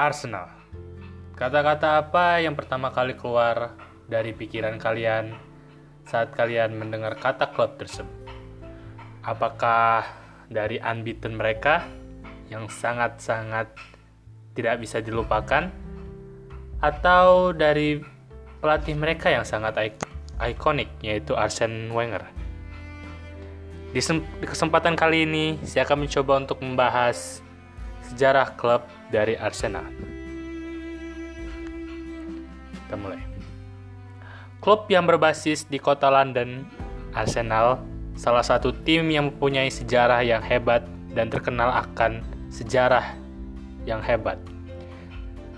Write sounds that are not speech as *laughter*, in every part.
Arsenal. Kata-kata apa yang pertama kali keluar dari pikiran kalian saat kalian mendengar kata klub tersebut? Apakah dari unbeaten mereka yang sangat-sangat tidak bisa dilupakan? Atau dari pelatih mereka yang sangat ikonik yaitu Arsene Wenger? Di kesempatan kali ini, saya akan mencoba untuk membahas sejarah klub dari Arsenal. Kita mulai. Klub yang berbasis di kota London, Arsenal, salah satu tim yang mempunyai sejarah yang hebat dan terkenal akan sejarah yang hebat.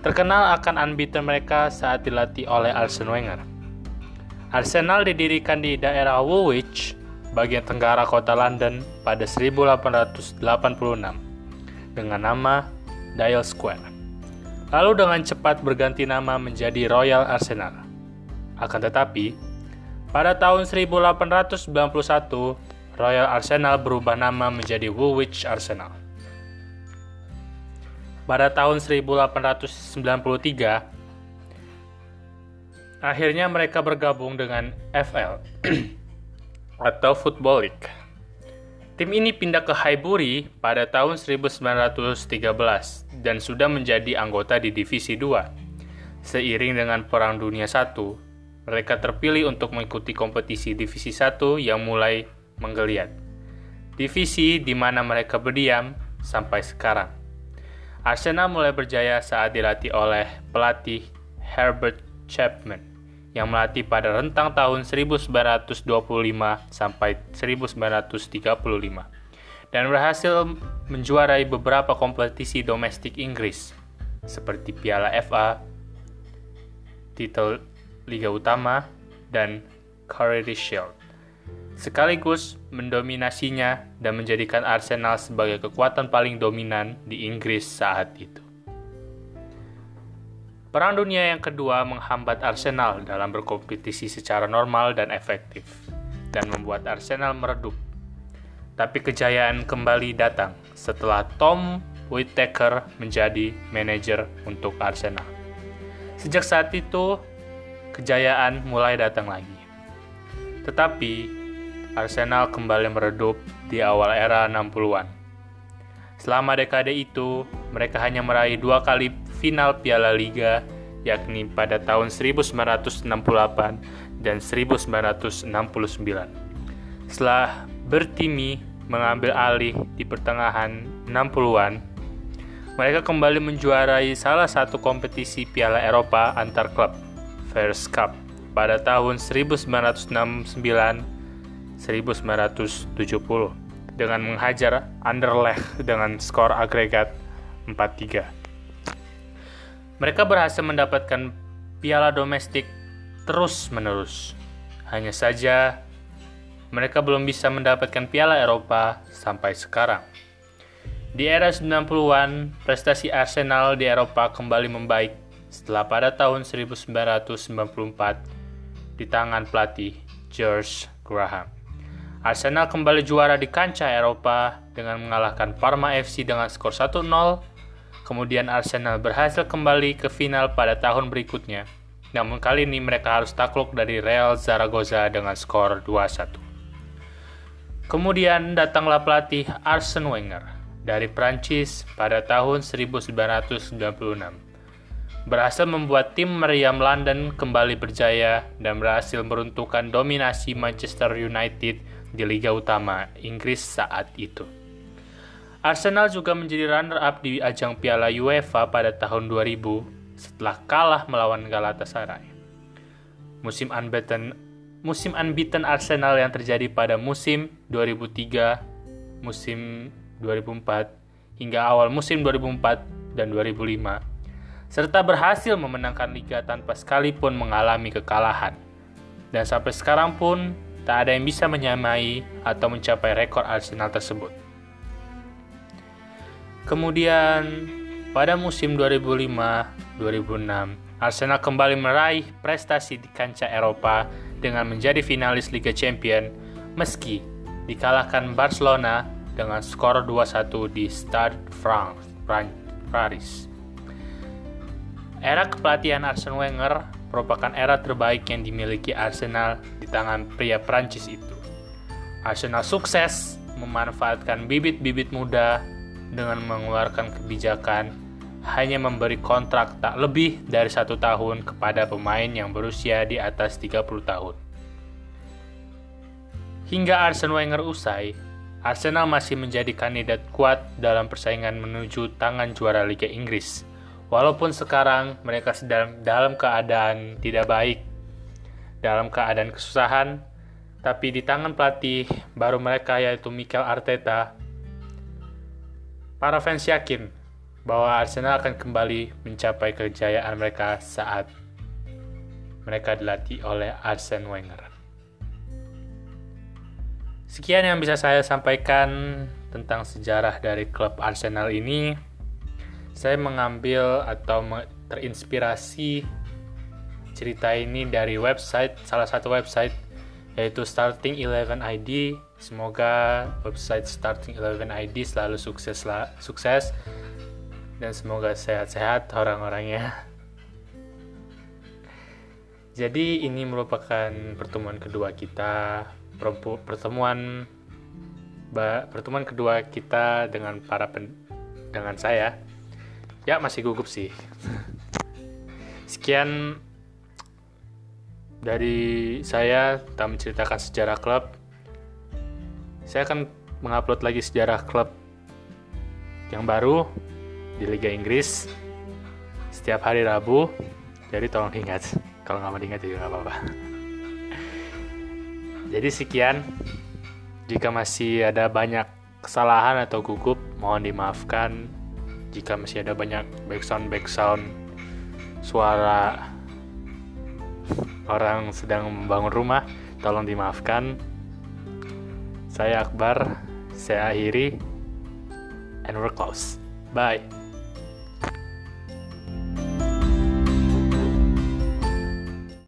Terkenal akan unbeaten mereka saat dilatih oleh Arsene Wenger. Arsenal didirikan di daerah Woolwich, bagian tenggara kota London pada 1886 dengan nama Dial Square. Lalu dengan cepat berganti nama menjadi Royal Arsenal. Akan tetapi, pada tahun 1891, Royal Arsenal berubah nama menjadi Woolwich Arsenal. Pada tahun 1893, akhirnya mereka bergabung dengan FL *clears throat* atau Football League. Tim ini pindah ke Highbury pada tahun 1913 dan sudah menjadi anggota di Divisi 2. Seiring dengan Perang Dunia I, mereka terpilih untuk mengikuti kompetisi Divisi 1 yang mulai menggeliat. Divisi di mana mereka berdiam sampai sekarang. Arsenal mulai berjaya saat dilatih oleh pelatih Herbert Chapman yang melatih pada rentang tahun 1925 sampai 1935 dan berhasil menjuarai beberapa kompetisi domestik Inggris seperti Piala FA, titel Liga Utama, dan Charity Shield. Sekaligus mendominasinya dan menjadikan Arsenal sebagai kekuatan paling dominan di Inggris saat itu. Perang Dunia yang kedua menghambat Arsenal dalam berkompetisi secara normal dan efektif, dan membuat Arsenal meredup. Tapi kejayaan kembali datang setelah Tom Whittaker menjadi manajer untuk Arsenal. Sejak saat itu, kejayaan mulai datang lagi. Tetapi, Arsenal kembali meredup di awal era 60-an. Selama dekade itu, mereka hanya meraih dua kali final Piala Liga yakni pada tahun 1968 dan 1969. Setelah Bertimi mengambil alih di pertengahan 60-an, mereka kembali menjuarai salah satu kompetisi Piala Eropa antar klub, First Cup, pada tahun 1969-1970 dengan menghajar Anderlecht dengan skor agregat 4-3. Mereka berhasil mendapatkan piala domestik terus-menerus. Hanya saja, mereka belum bisa mendapatkan piala Eropa sampai sekarang. Di era 90-an, prestasi Arsenal di Eropa kembali membaik setelah pada tahun 1994 di tangan pelatih George Graham. Arsenal kembali juara di kancah Eropa dengan mengalahkan Parma FC dengan skor 1-0 Kemudian Arsenal berhasil kembali ke final pada tahun berikutnya. Namun kali ini mereka harus takluk dari Real Zaragoza dengan skor 2-1. Kemudian datanglah pelatih Arsene Wenger dari Prancis pada tahun 1996. Berhasil membuat tim meriam London kembali berjaya dan berhasil meruntuhkan dominasi Manchester United di Liga Utama Inggris saat itu. Arsenal juga menjadi runner-up di ajang Piala UEFA pada tahun 2000 setelah kalah melawan Galatasaray. Musim unbeaten musim unbeaten Arsenal yang terjadi pada musim 2003, musim 2004 hingga awal musim 2004 dan 2005 serta berhasil memenangkan liga tanpa sekalipun mengalami kekalahan. Dan sampai sekarang pun tak ada yang bisa menyamai atau mencapai rekor Arsenal tersebut. Kemudian pada musim 2005-2006, Arsenal kembali meraih prestasi di kancah Eropa dengan menjadi finalis Liga Champion meski dikalahkan Barcelona dengan skor 2-1 di Stade France, Paris. Era kepelatihan Arsene Wenger merupakan era terbaik yang dimiliki Arsenal di tangan pria Prancis itu. Arsenal sukses memanfaatkan bibit-bibit muda dengan mengeluarkan kebijakan hanya memberi kontrak tak lebih dari satu tahun kepada pemain yang berusia di atas 30 tahun. Hingga Arsene Wenger usai, Arsenal masih menjadi kandidat kuat dalam persaingan menuju tangan juara Liga Inggris Walaupun sekarang mereka sedang dalam keadaan tidak baik, dalam keadaan kesusahan, tapi di tangan pelatih baru mereka yaitu Mikel Arteta, para fans yakin bahwa Arsenal akan kembali mencapai kejayaan mereka saat mereka dilatih oleh Arsene Wenger. Sekian yang bisa saya sampaikan tentang sejarah dari klub Arsenal ini saya mengambil atau terinspirasi cerita ini dari website salah satu website yaitu Starting Eleven ID. Semoga website Starting Eleven ID selalu sukses lah, sukses. Dan semoga sehat-sehat orang-orangnya. *laughs* Jadi ini merupakan pertemuan kedua kita, pertemuan pertemuan kedua kita dengan para pen, dengan saya. Ya masih gugup sih. *laughs* Sekian dari saya tak menceritakan sejarah klub saya akan mengupload lagi sejarah klub yang baru di Liga Inggris setiap hari Rabu. Jadi tolong ingat kalau nggak mau diingat juga nggak apa-apa. Jadi sekian. Jika masih ada banyak kesalahan atau gugup mohon dimaafkan. Jika masih ada banyak background background suara orang sedang membangun rumah tolong dimaafkan saya Akbar. Saya akhiri. And we're close. Bye